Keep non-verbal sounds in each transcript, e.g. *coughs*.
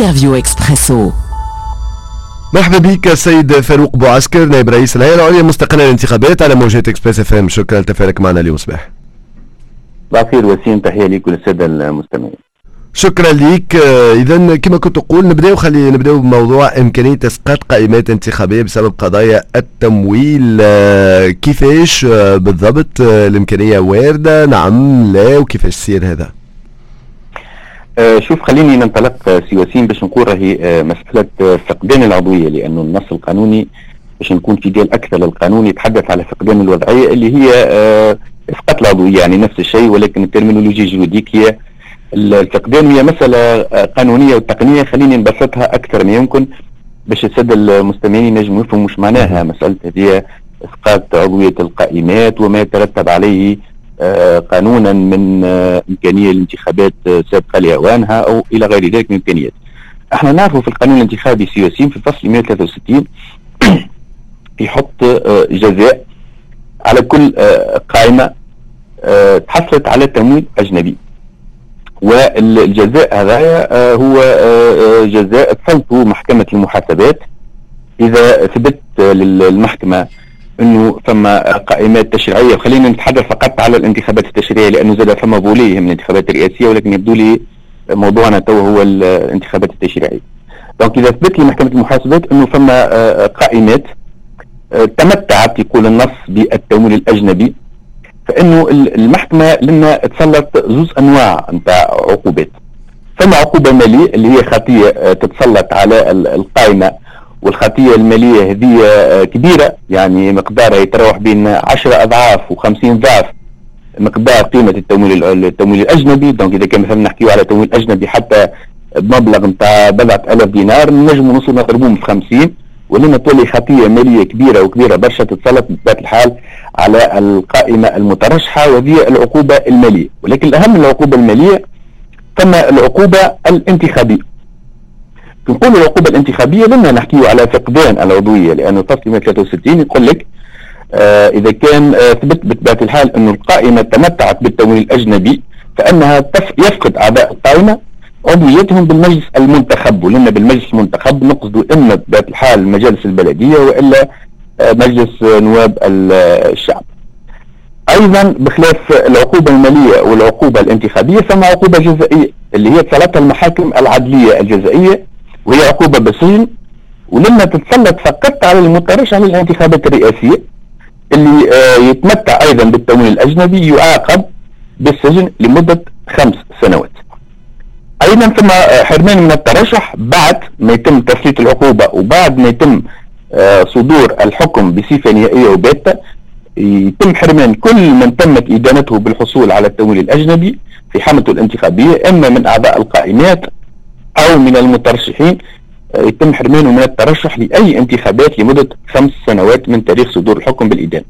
Interview Expresso مرحبا بك السيد فاروق بوعسكر نائب رئيس الهيئة العليا المستقلة للانتخابات على موجات Express FM شكرا لتفاعلك معنا اليوم صباح. بخير وسيم تحية لك وللسادة المستمعين. شكرا لك اذا كما كنت تقول نبداو خلي نبداو بموضوع إمكانية إسقاط قائمات انتخابية بسبب قضايا التمويل. كيفاش بالضبط؟ الإمكانية واردة؟ نعم لا وكيفاش يصير هذا؟ شوف خليني ننطلق سياسيا باش نقول راهي مسألة فقدان العضوية لأنه النص القانوني باش نكون في ديال أكثر القانون يتحدث على فقدان الوضعية اللي هي إسقاط العضوية يعني نفس الشيء ولكن الترمينولوجيا الجuridique هي الفقدان هي مسألة قانونية وتقنية. خليني نبسطها أكثر ما يمكن باش السادة المستمعين ينجموا يفهموا مش معناها مسألة هذه إسقاط عضوية القائمات وما يترتب عليه قانونا من إمكانية الانتخابات سابقة لأوانها أو إلى غير ذلك من إمكانيات. إحنا نعرفوا في القانون الانتخابي السياسي في الفصل 163 *clears throat* يحط جزاء على كل قائمة تحصلت على تمويل أجنبي. والجزاء هذا آه، هو آه، آه، جزاء تصلته محكمة المحاسبات. إذا ثبت للمحكمة إنه ثم قائمات تشريعية. وخلينا نتحدث فقط على الانتخابات التشريعية لأنه زاد فما بوليه من الانتخابات الرئاسية ولكن يبدو لي موضوعنا تو هو الانتخابات التشريعية. donc إذا ثبت لمحكمة المحاسبات إنه فما قائمات تمتعت يقول النص بالتمويل الأجنبي. فإنه المحكمة لنا تسلط زوز أنواع نتاع عقوبات. ثم عقوبة مالية اللي هي خطية آه، تتسلط على القائمة. والخطية المالية هذه آه، كبيرة. يعني مقدارها يتراوح بين 10 أضعاف و50 ضعف مقدار قيمة التمويل التمويل الأجنبي. دونك إذا كان مثلا نحكيو على تمويل أجنبي حتى بمبلغ نتاع بضعة ألاف دينار نجموا نوصلوا نضربوهم في 50 ولما تولي خطية مالية كبيرة وكبيرة برشا تتسلط بطبيعه الحال على القائمة المترشحة وهي العقوبة المالية. ولكن الأهم من العقوبة المالية ثم العقوبة الانتخابية. نقول العقوبة الانتخابية لما نحكي على فقدان العضوية لأنه فصل 163 يقول لك آه إذا كان آه ثبت بطبيعه الحال انه القائمة تمتعت بالتمويل الأجنبي فإنها يفقد أعضاء القائمة عضويتهم بالمجلس المنتخب ولنا بالمجلس المنتخب نقصد اما بطبيعه الحال مجالس البلدية وإلا آه، مجلس نواب الشعب. أيضا بخلاف العقوبة المالية والعقوبة الانتخابية ثم عقوبة جزائية اللي هي تسلطها المحاكم العدلية الجزائية وهي عقوبة بالسجن ولما تتسلط فقط على المترشح للانتخابات الرئاسية اللي آه، يتمتع أيضا بالتمويل الأجنبي يعاقب بالسجن لمدة خمس سنوات. أيضا ثم حرمان من الترشح بعد ما يتم تسليط العقوبة وبعد ما يتم آه، صدور الحكم بصفة نهائية وباته يتم حرمان كل من تمت إدانته بالحصول على التمويل الأجنبي في حملته الانتخابية إما من أعضاء القائمات أو من المترشحين آه، يتم حرمانه من الترشح لأي انتخابات لمدة خمس سنوات من تاريخ صدور الحكم بالإدانة.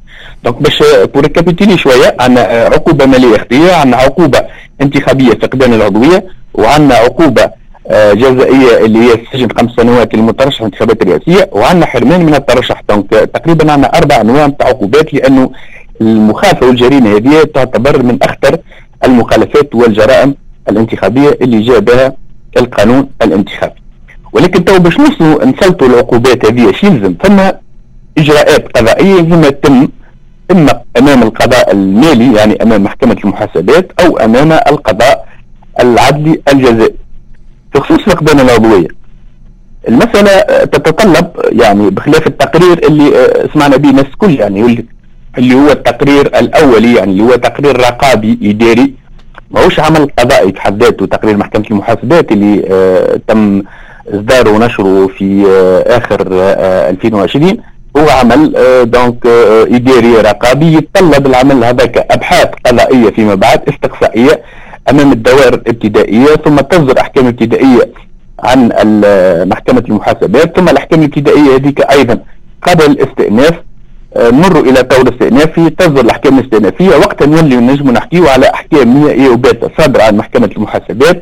donc باش pour récapituler شوية عندنا عقوبة مالية اختيه عندنا عقوبة انتخابية فقدان العضوية وعندنا عقوبة آه، جزائية اللي هي السجن خمس سنوات للمترشح الانتخابات الرئاسية وعندنا حرمان من الترشح donc تقريبا عندنا أربع أنواع من عقوبات لأنه المخالفة والجريمة هذه تعتبر من أخطر المخالفات والجرائم الانتخابية اللي جاء بها القانون الانتخابي. ولكن تو باش نوصلوا نسلطوا العقوبات هذه شو يلزم ثم إجراءات قضائية لازم تتم إما أمام القضاء المالي يعني أمام محكمة المحاسبات أو أمام القضاء العدلي الجزائي في خصوص فقدان العضوية المسألة تتطلب يعني بخلاف التقرير اللي آه، سمعنا به الناس الكل يعني اللي هو التقرير الأولي يعني اللي هو تقرير رقابي إداري ماهوش عمل قضائي في حد ذاته تقرير محكمة المحاسبات اللي آه تم إصداره ونشره في آه آخر آه 2020 هو عمل آه دونك آه إداري رقابي يتطلب العمل هذاك أبحاث قضائية فيما بعد استقصائية أمام الدوائر الابتدائية ثم تصدر أحكام ابتدائية عن محكمة المحاسبات ثم الأحكام الابتدائية هذيك أيضا قبل الاستئناف آه، نمر إلى طور استئنافي تصدر الأحكام الاستئنافية وقتها نولي نجم نحكيو على أحكام نهائيه وباتة صادرة عن محكمة المحاسبات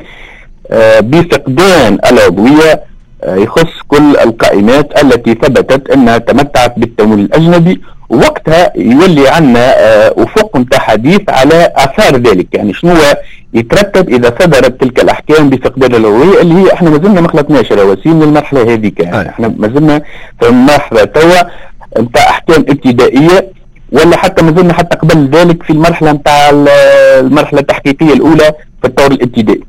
آه، بفقدان العضوية آه، يخص كل القائمات التي ثبتت أنها تمتعت بالتمويل الأجنبي. وقتها يولي عندنا أفق نتاع حديث على آثار ذلك يعني شنو يترتب إذا صدرت تلك الأحكام بفقدان الهويه اللي هي إحنا ما زلنا ما خلطناش رواسيم للمرحلة هذيك يعني إحنا ما زلنا في المرحله توا نتاع أحكام ابتدائية ولا حتى ما زلنا حتى قبل ذلك في المرحلة نتاع المرحلة التحقيقية الأولى في الطور الابتدائي.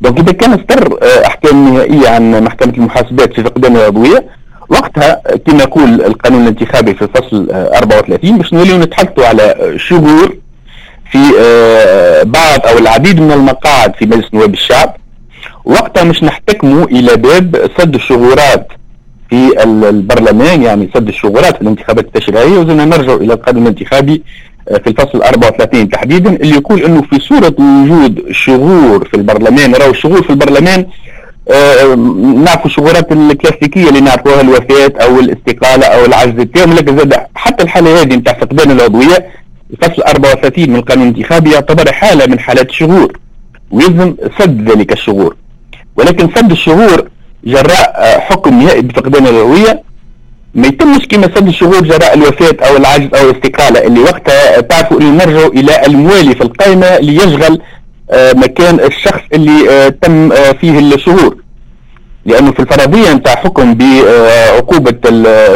donc إذا كان صدرت آه، أحكام نهائية عن محكمة المحاسبات في فقدان العضويه وقتها كما يقول القانون الانتخابي في الفصل 34 باش نوليو نتحدثوا على شغور في آه، بعض أو العديد من المقاعد في مجلس نواب الشعب وقتها مش نحتكموا إلى باب سد الشغورات في البرلمان يعني سد الشغورات في الانتخابات التشريعية وزنا نرجع إلى القانون الانتخابي آه، في الفصل 34 تحديدا اللي يقول إنه في صورة وجود شغور في البرلمان راهو الشغور في البرلمان آه نعرفوا الشغورات الكلاسيكية اللي نعرفوها الوفاه أو الاستقالة أو العجز التام لكن زاد حتى الحالة هذه نتاع فقدان العضوية الفصل 34 من القانون الانتخابي يعتبر حالة من حالات الشغور ويلزم سد ذلك الشغور. ولكن سد الشغور جراء آه، حكم نهائي بفقدان الهويه ما يتمش كما سد الشهور جراء الوفاة أو العجز أو الاستقالة اللي وقتها تعرفوا أنه نرجعوا إلى الموالي في القائمة ليشغل آه، مكان الشخص اللي آه، تم فيه الشهور. لأنه في الفرضية نتاع حكم بعقوبة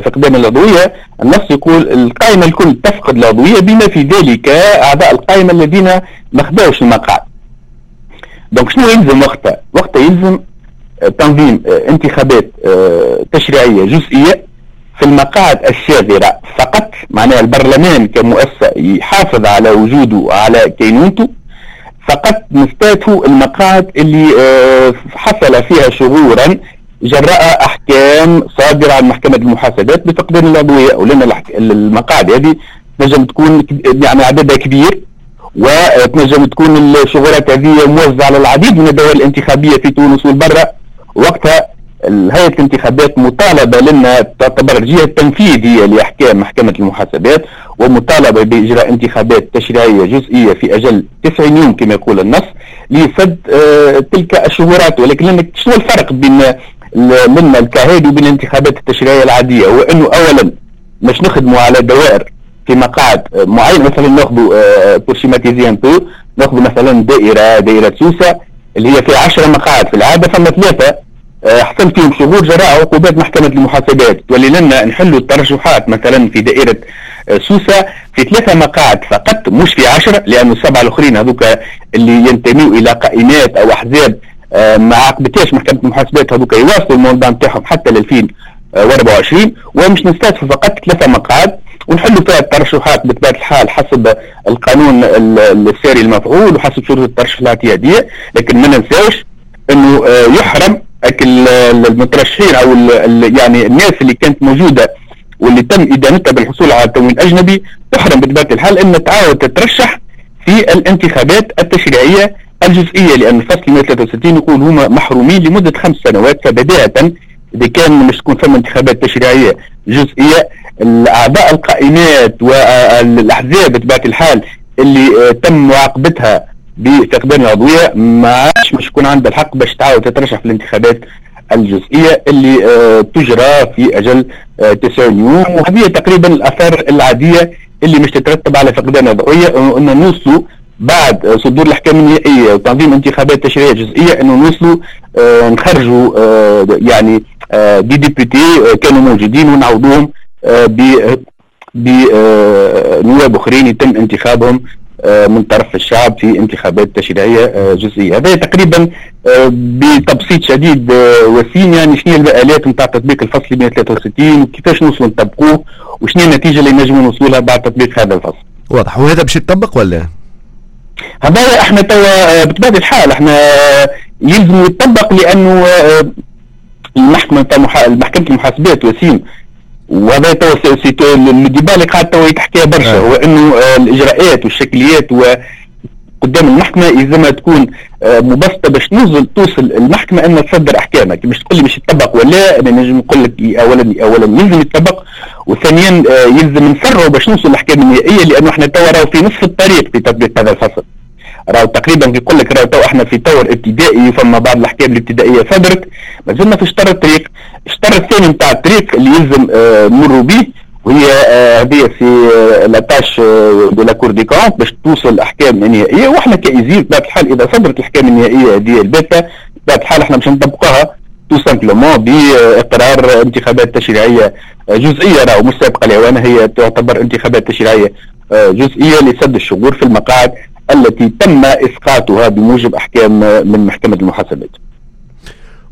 فقدان العضوية النص يقول القائمة الكل تفقد العضوية بما في ذلك أعضاء القائمة الذين ما خداوش المقعد. دونك شنو يلزم وقتها؟ وقتها يلزم تنظيم آه، انتخابات آه، تشريعية جزئية في المقاعد الشاغرة فقط. معناها البرلمان كمؤسسة يحافظ على وجوده وعلى كينونته. فقط نستاتوا المقاعد اللي آه، حصل فيها شهورا جراء أحكام صادرة عن محكمة المحاسبات بفقدان العضويه ولأن المقاعد هذه تنجم تكون يعني عددها كبير وتنجم تكون الشغلات هذه موزعة على العديد من الدوائر الانتخابية في تونس والبرة. وقتها هيئه الانتخابات مطالبة لنا تعتبر الجهه التنفيذيه لأحكام محكمة المحاسبات ومطالبة بإجراء انتخابات تشريعية جزئية في أجل 90 يوم كما يقول النص لسد آه تلك الشهورات. ولكن شنو الفرق بين منا الكهاد وبين الانتخابات التشريعية العادية؟ هو انه اولا مش نخدموا على دوائر في مقاعد معين. مثلا ناخذوا آه بو ناخذوا مثلا دائرة دائرة سوسة اللي هي فيها 10 مقاعد في العادة فما ثلاثة حصل فيهم شهور جراء عقوبات محكمة المحاسبات. تولي لنا نحلوا الترشحات مثلا في دائرة آه، سوسة في ثلاثة مقاعد فقط مش في عشرة لأنه السبعة الآخرين هذوك اللي ينتميوا إلى قائمات أو أحزاب آه، ما عاقبتهاش محكمة المحاسبات هذوك يواصلوا الموضوع نتاعهم حتى ل 2024 ومش نستهدفوا فقط ثلاثة مقاعد ونحلوا فيها الترشحات بطبيعة الحال حسب القانون الساري المفعول وحسب شروط الترشح الاعتيادية لكن ما ننساوش إنه يحرم المترشحين أو يعني الناس اللي كانت موجودة واللي تم إدانتها بالحصول على تمويل اجنبي تحرم بطبيعه الحال ان تعاود تترشح في الانتخابات التشريعية الجزئية لأن الفصل 163 يقول هما محرومين لمدة خمس سنوات فبداية إذا كان مش تكون ثم انتخابات تشريعية جزئية الأعضاء القائمات والأحزاب بطبيعه الحال اللي تم معاقبتها بفقدان العضويه ما عادش مش يكون عندها الحق باش تعاود تترشح في الانتخابات الجزئية اللي آه تجرى في أجل آه 90 يوم. وهذه تقريبا الأثار العادية اللي مش تترتب على فقدان العضويه انه نوصلوا بعد صدور الأحكام النهائية وتنظيم انتخابات تشريعية جزئية انه نوصلوا آه نخرجوا آه يعني آه دي ديبوتي آه كانوا موجودين ونعوضوهم آه بنواب آه أخرين يتم انتخابهم. من طرف الشعب في انتخابات تشريعية آه، جزئية. هذا تقريبا آه، بتبسيط شديد وسيم يعني شنو هي الآلات نتاع تطبيق الفصل 163 وكيفاش نوصلوا نطبقوه وشنو النتيجة اللي نجموا نوصلوا لها بعد تطبيق هذا الفصل. واضح. وهذا باش يتطبق ولا؟ هذا إحنا توا بطبيعة الحال إحنا يلزم يتطبق لأنه المحكمة محكمه المحاسبات وسيم وهذا الديبا اللي قاعد تو يتحكيها برشا. آه. هو انه آه، الإجراءات والشكليات و قدام المحكمة يلزمها تكون آه، مبسطة باش نوصل توصل المحكمة إنها تصدر أحكامك. مش تقول لي باش يطبق ولا أنا نجم نقول لك اولا اولا يلزم يطبق وثانيا يلزم نسرعوا باش نوصل الأحكام النهائية لأنه إحنا تو في نصف الطريق في تطبيق هذا الفصل. راهو تقريبا يقول لك راهو تو إحنا في طور ابتدائي فما بعض الاحكام الابتدائية صدرت. ما زلنا في شطر الطريق. الشطر الثاني نتاع الطريق اللي يلزم آه نمروا به وهي هذه في la tâche de la Cour des comptes باش توصل أحكام نهائية. وإحنا ك ISIE بطبيعه الحال إذا صدرت الأحكام النهائية هذه الباتة بطبيعه الحال إحنا باش نطبقوها تو simplement باقرار انتخابات تشريعية جزئية راهو مش سابقة لاوانها هي تعتبر انتخابات تشريعية جزئية لسد الشغور في المقاعد. التي تم إسقاطها بموجب أحكام من محكمة المحاسبات.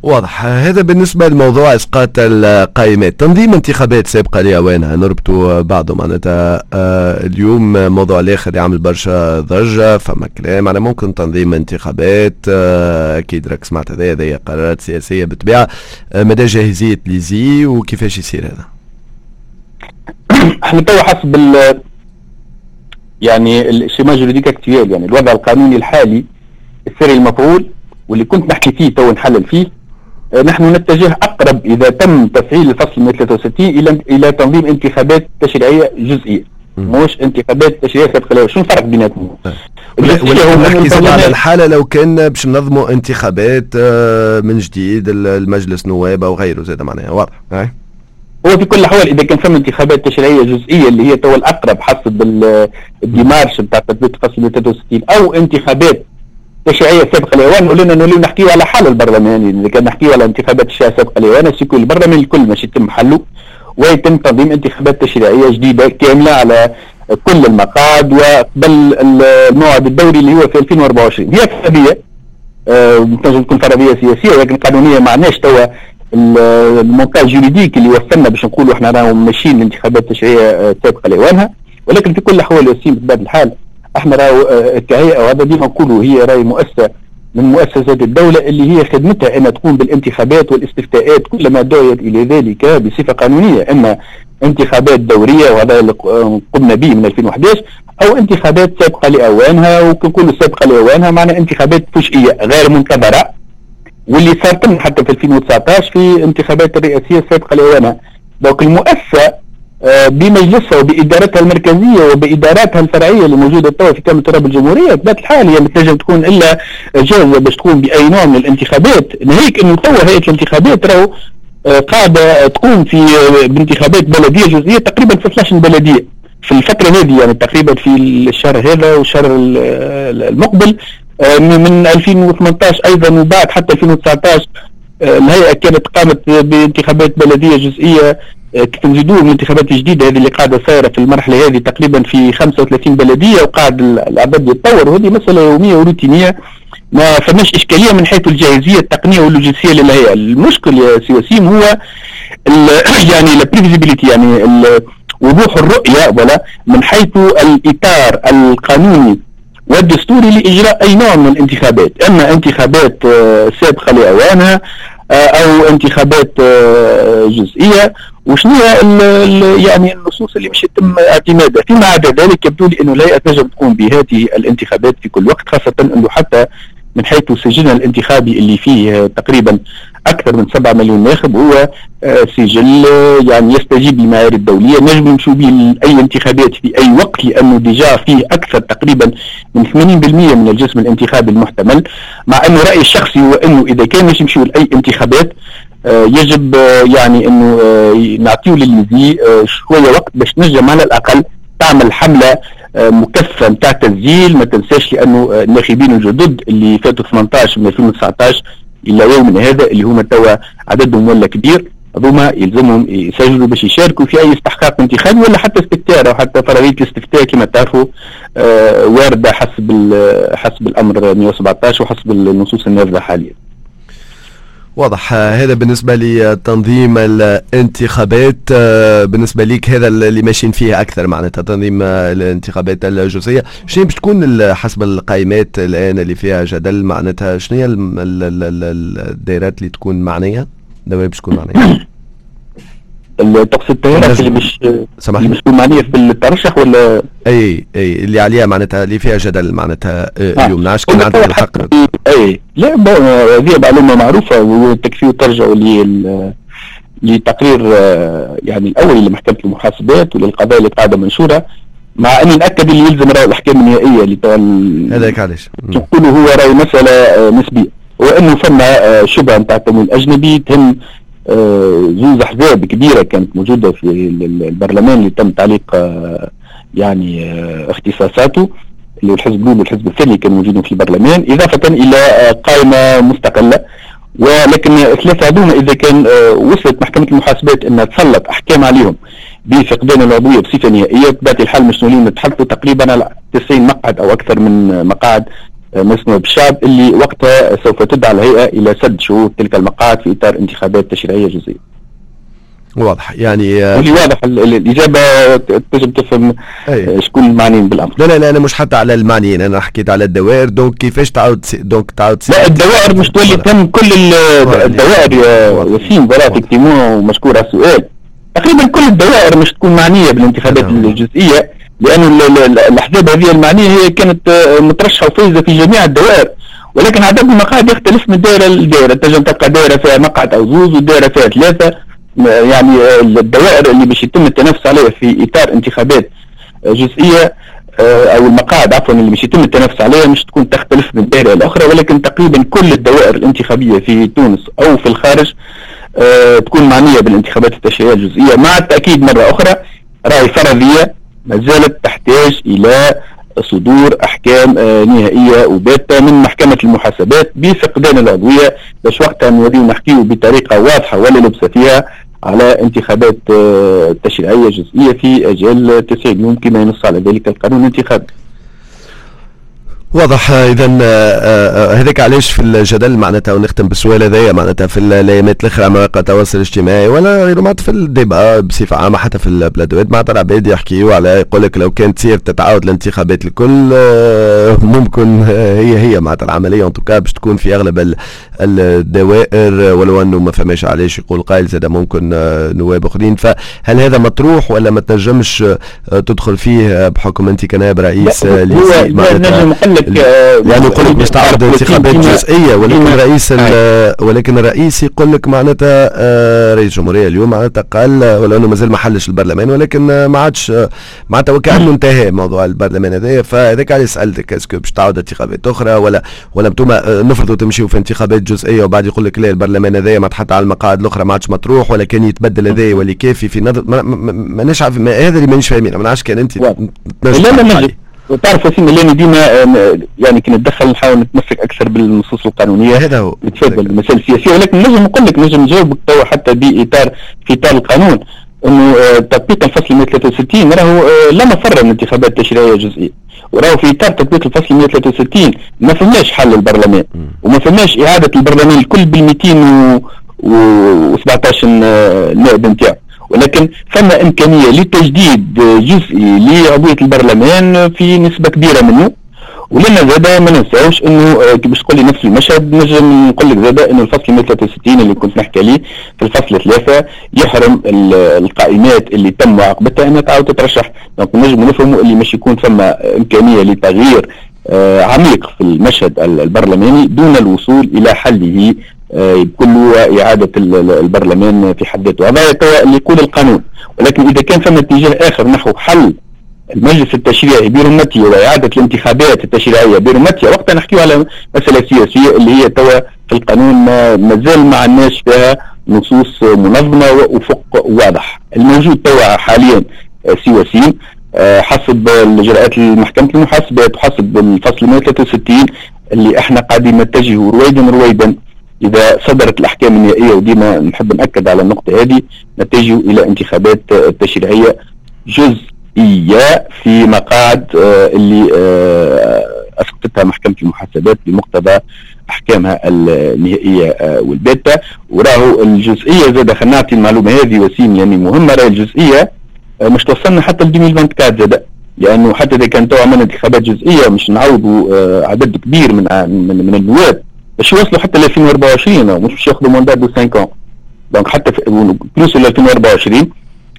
واضح. هذا بالنسبة لموضوع إسقاط القائمات. تنظيم انتخابات سابقة لأوانها نربطوا بعضه معناتها آه، اليوم موضوع الآخر يعمل برشا ضجة فما كلام على ممكن تنظيم انتخابات. آه، أكيد راك سمعت هذا هذه قرارات سياسية بالطبيعة. آه، مدى جاهزية l'ISIE وكيفاش يصير هذا؟ *clears throat* إحنا توا حسب يعني ال schéma juridique actuel يعني الوضع القانوني الحالي الساري المفعول واللي كنت نحكي فيه تو نحلل فيه. آه، نحن نتجه أقرب إذا تم تفعيل الفصل 163 إلى إلى تنظيم انتخابات تشريعية جزئية. مش انتخابات تشريعية سابقة شنو الفرق بيناتهم؟ نحكي على الحالة لو كان باش ننظموا انتخابات آه، من جديد المجلس نواب أو غيره زاد معناها واضح. هو في كل الأحوال إذا كان فما انتخابات تشريعيه جزئيه اللي هي تو الأقرب حسب ال démarche بتاع تثبيت فصل 163 أو انتخابات تشريعية سابقة الاوان قلنا نوليو نحكيو على حال البرلمان. يعني إذا كان نحكيو على انتخابات تشريعيه سابقة الاوان يكون البرلمان الكل مش يتم حله ويتم تنظيم انتخابات تشريعية جديدة كاملة على كل المقاعد وقبل الموعد الدوري اللي هو في 2024 هي فرضية آه تنجم تكون فرضية سياسية ولكن قانونية معناش توا المونتاج جوريديك اللي وصلنا باش نقولوا إحنا راهم ماشيين الانتخابات التشريعيه آه، سابقة لأوانها. ولكن في كل الأحوال ياسين بطبيعه الحال إحنا راهو آه، كهيئة وهذا ديما نقولوا هي راهي مؤسسة من مؤسسات الدولة اللي هي خدمتها أن تقوم بالانتخابات والاستفتاءات كلما دعيت إلى ذلك بصفة قانونية إما انتخابات دورية وهذا اللي قمنا به من 2011 أو انتخابات سابقة لأوانها وكنقولوا سابقة لأوانها معنى انتخابات فجئية غير منتظرة. واللي صارت حتى في 2019 في انتخابات الرئاسية السابقة لأوانها دونك المؤسسة آه، بمجلسها وبادارتها المركزية وبإداراتها الفرعية اللي موجودة توا في كامل تراب الجمهورية بطبيعه الحال هي تنجم تكون إلا جاهزه باش تقوم بأي نوع من الانتخابات. ناهيك إنه توا هيئة الانتخابات راهو آه، قاعدة تقوم في آه، بانتخابات بلدية جزئية تقريبا في 12 بلدية. في الفترة هذه يعني تقريبا في الشهر هذا والشهر المقبل من 2018 أيضا وبعد حتى 2019 الهيئة كانت قامت بانتخابات بلدية جزئية كيف نزيدوه من الانتخابات الجديده هذه اللي قاعدة صايرة في المرحلة هذه تقريبا في 35 بلدية وقاعد العدد يتطور. وهذه مسألة يومية وروتينية ما فماش إشكالية من حيث الجاهزية التقنية واللوجستية للهيئة. المشكل يا سي وسيم هو *coughs* يعني ال prévisibilité يعني وضوح الرؤية ولا من حيث الإطار القانوني. والدستوري لإجراء أي نوع من الانتخابات أما انتخابات آه، سابقة لاوانها آه، أو انتخابات آه، جزئية وشنو يعني النصوص اللي مش يتم اعتمادها. فيما عدا ذلك يبدو لي إنه لا تنجم تقوم بهذه الانتخابات في كل وقت خاصة إنه حتى من حيث سجلنا الانتخابي اللي فيه تقريبا أكثر من 7 مليون ناخب هو آه، سجل يعني يستجيب للمعايير الدولية. نجم نمشوا به لأي انتخابات في أي وقت لأنه ديجا فيه أكثر تقريبا من 80% من الجسم الانتخابي المحتمل. مع أنه رأيي الشخصي هو أنه إذا كان باش نمشيو لأي انتخابات آه، يجب آه، يعني أنه نعطيه للمزي شوية وقت باش نجم على الأقل تعمل حملة مكثفه نتاع تسجيل. ما تنساش لأنه الناخبين الجدد اللي فاتوا 18 من 2019 إلى يومنا هذا اللي هما توا عددهم ولا كبير هذوما يلزمهم يسجلوا باش يشاركوا في أي استحقاق انتخابي ولا حتى استفتاء أو حتى فرضيه الاستفتاء كما تعرفوا آه واردة حسب حسب الأمر 117 وحسب النصوص النافذه حاليا. واضح. هذا بالنسبة لتنظيم الانتخابات آه، بالنسبة ليك هذا اللي ماشيين فيه أكثر معناتها تنظيم الانتخابات الجزئيه شنو باش تكون حسب القائمات الآن اللي فيها جدل معناتها شنو هي الدائرات اللي تكون معنية؟ الدوائر باش تكون معنية. *coughs* تقصد التيارات اللي مش سمح اللي مش معنيه في الترشح ولا أي أي اللي عليها معناتها اللي فيها جدل معناتها آه. اليوم. نعرفش كان عندك الحق أي. لا هذه معلومة معروفة وتكفي ترجعوا لي لتقرير آه، يعني الأول لمحكمة المحاسبات وللقضايا اللي قاعدة منشورة مع أني ناكد اللي يلزم راهو الأحكام النهائية اللي هذاك علاش. نقولوا هو راهي مسألة آه، نسبية. وإنه فما شبهة نتاع التمويل الأجنبي تهم زوز أحزاب كبيرة كانت موجودة في البرلمان اللي تم تعليق يعني اختصاصاته اللي الحزب الأول والحزب الثاني كانوا موجودين في البرلمان إضافة إلى قائمة مستقلة. ولكن ثلاثة هذوما إذا كان وصلت محكمة المحاسبات أنها تسلط أحكام عليهم بفقدان العضوية بصفة نهائية بطبيعة الحال مش نتحدثوا تقريبا على 90 مقعد أو أكثر من مقاعد مسموع بالشعب اللي وقتها سوف تدعى الهيئة إلى سد شغور تلك المقاعد في إطار انتخابات تشريعية جزئية. واضح. يعني آه، واللي واضح الإجابة تنجم تفهم أيه. شكون المعنيين بالأمر. لا لا لا أنا مش حتى على المعنيين أنا حكيت على الدوائر. donc كيفاش تعاود donc تعاود لا الدوائر مش تولي تم كل الدوائر يا وسيم pratiquement ومشكور على السؤال تقريبا كل الدوائر مش تكون معنية بالانتخابات الجزئية. لأن الأحزاب هذه المعنية هي كانت آه، مترشحة وفايزة في جميع الدوائر. ولكن عدد المقاعد يختلف من دائرة لدائرة. تنجم تلقى دائرة فيها مقعد أو زوز ودائرة فيها ثلاثة. يعني آه، الدوائر اللي باش يتم التنافس عليها في إطار انتخابات آه، جزئية أو المقاعد عفوا اللي باش يتم التنافس عليها مش تكون تختلف من دائرة الأخرى ولكن تقريبا كل الدوائر الانتخابية في تونس أو في الخارج تكون معنية بالانتخابات التشريعية الجزئية. مع التأكيد مرة أخرى راهي فرضية ما زالت تحتاج إلى صدور أحكام آه، نهائية وباتة من محكمة المحاسبات بفقدان العضوية. باش وقتها نوليو نحكيو بطريقة واضحة ولا لبس فيها على انتخابات آه، تشريعية جزئية في أجل 90 يوم كما ينص على ذلك القانون الانتخابي. واضح اذا آه، آه، هذاك علاش في الجدل معناتها ونختم بالسؤال هذايا معناتها في الايامات الأخرى مواقع التواصل الاجتماعي ولا غير معناتها في الديبا بصفة عامة حتى في البلادوات معناتها العباد يحكيوا على يقول لك لو كانت تصير تتعاود الانتخابات الكل آه، *laughs* ممكن هي هي معناتها العملية ان توكا باش تكون في أغلب الدوائر ولو أنه ما فماش علاش يقول قائل زاد ممكن نواب أخرين. فهل هذا مطروح ولا ما تنجمش تدخل فيه بحكم أنت كنائب رئيس معناتها لك يعني يقول لك باش تعرض انتخابات جزئيه ولكن رئيس ولكن الرئيس يقول لك معناتها آه، رئيس الجمهوريه اليوم معناتها قال ولو انه مازال ما حلش البرلمان ولكن ما عادش معناتها وكانه انتهى موضوع البرلمان هذايا فهذاك علاش سالتك اسكو باش تعود انتخابات أخرى ولا ولا أنتم آه، نفرضوا تمشيوا في انتخابات جزئيه وبعد يقول لك لا البرلمان هذايا ما تحط على المقاعد الاخرى ما عادش مطروح ولا كان يتبدل هذايا يولي كافي في نظر ماناش عارف هذا اللي مانيش فاهمين ما نعرفش كان انت لا لا لا وتعرف وسيم اللي ديما يعني كي نتدخل نحاول نتمسك أكثر بالنصوص القانونية. هذا هو. نتفادى المسائل السياسية ولكن نجم نقول لك نجم نجاوبك توا حتى بإطار في إطار القانون. إنه آه، تطبيق الفصل 163 راهو آه، لا مفر من انتخابات تشريعية جزئية. وراهو في إطار تطبيق الفصل 163 ما فماش حل البرلمان وما فماش إعادة البرلمان الكل بال 217 نائب نتاعو. ولكن فما إمكانية لتجديد جزئي لعضوية البرلمان في نسبة كبيرة منه. ولنا زادا ما ننساوش إنه آه، كي باش تقول لي نفس المشهد نجم نقول لك زادا إنه الفصل 163 اللي كنت نحكي عليه في الفصل ثلاثة يحرم القائمات اللي تم معاقبتها انها تعاود تترشح. دونك نجم نفهموا اللي مش يكون ثم إمكانية لتغيير آه، عميق في المشهد البرلماني دون الوصول إلى حله بكل آه، إعادة البرلمان في حد ذاته. هذا اللي يقول القانون. ولكن إذا كان ثم اتجاه آخر نحو حل المجلس التشريعي برمتي وإعادة الانتخابات التشريعية برمتي وقتها نحكي على مسألة سياسية اللي هي توا في القانون ما زال ما عندناش فيها نصوص منظمة وأفق واضح. الموجود توا حاليا آه، سي وسيم آه، حسب الإجراءات المحكمة المحاسبات وحسب الفصل 163 اللي إحنا قاعدين نتجه رويدا رويدا إذا صدرت الأحكام النهائية وديما نحب نأكد على النقطة هذه نتجه إلى انتخابات تشريعيه جزئية في مقاعد آه، اللي آه، أسقطتها محكمة المحاسبات بمقتضى أحكامها النهائية آه، والباتة وراهو الجزئية زاد خلينا نعطي المعلومة هذه وسيم يعني مهمة. راهي الجزئية مش توصلنا حتى ل 2024 زاد لأنه حتى إذا كان تو عملنا انتخابات جزئية مش نعوضوا عدد كبير من من, من النواب. باش يوصلوا حتى ل 2024 مش باش ياخذوا mandat de 5 donc حتى plus ل 2024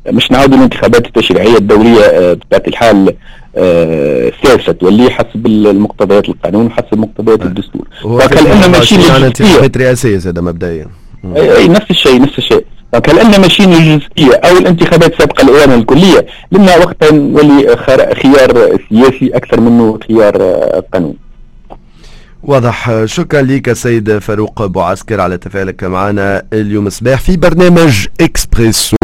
مش نعاودوا الانتخابات التشريعية الدوريه آه، بطبيعة الحال آه، تولي حسب المقتضيات القانون وحسب مقتضيات الدستور. فهل ان ماشيين انتخابات رئاسية زاد مبدئيا. اي نفس الشيء نفس الشيء. donc هل ماشيين الجزئيه أو الانتخابات سابقة الاوان الكلية لما وقتها نولي خيار سياسي أكثر منه خيار آه، قانوني. واضح. شكرا لك سيد فاروق بوعسكر على تفاعلك معنا اليوم الصباح في برنامج إكسبريسو.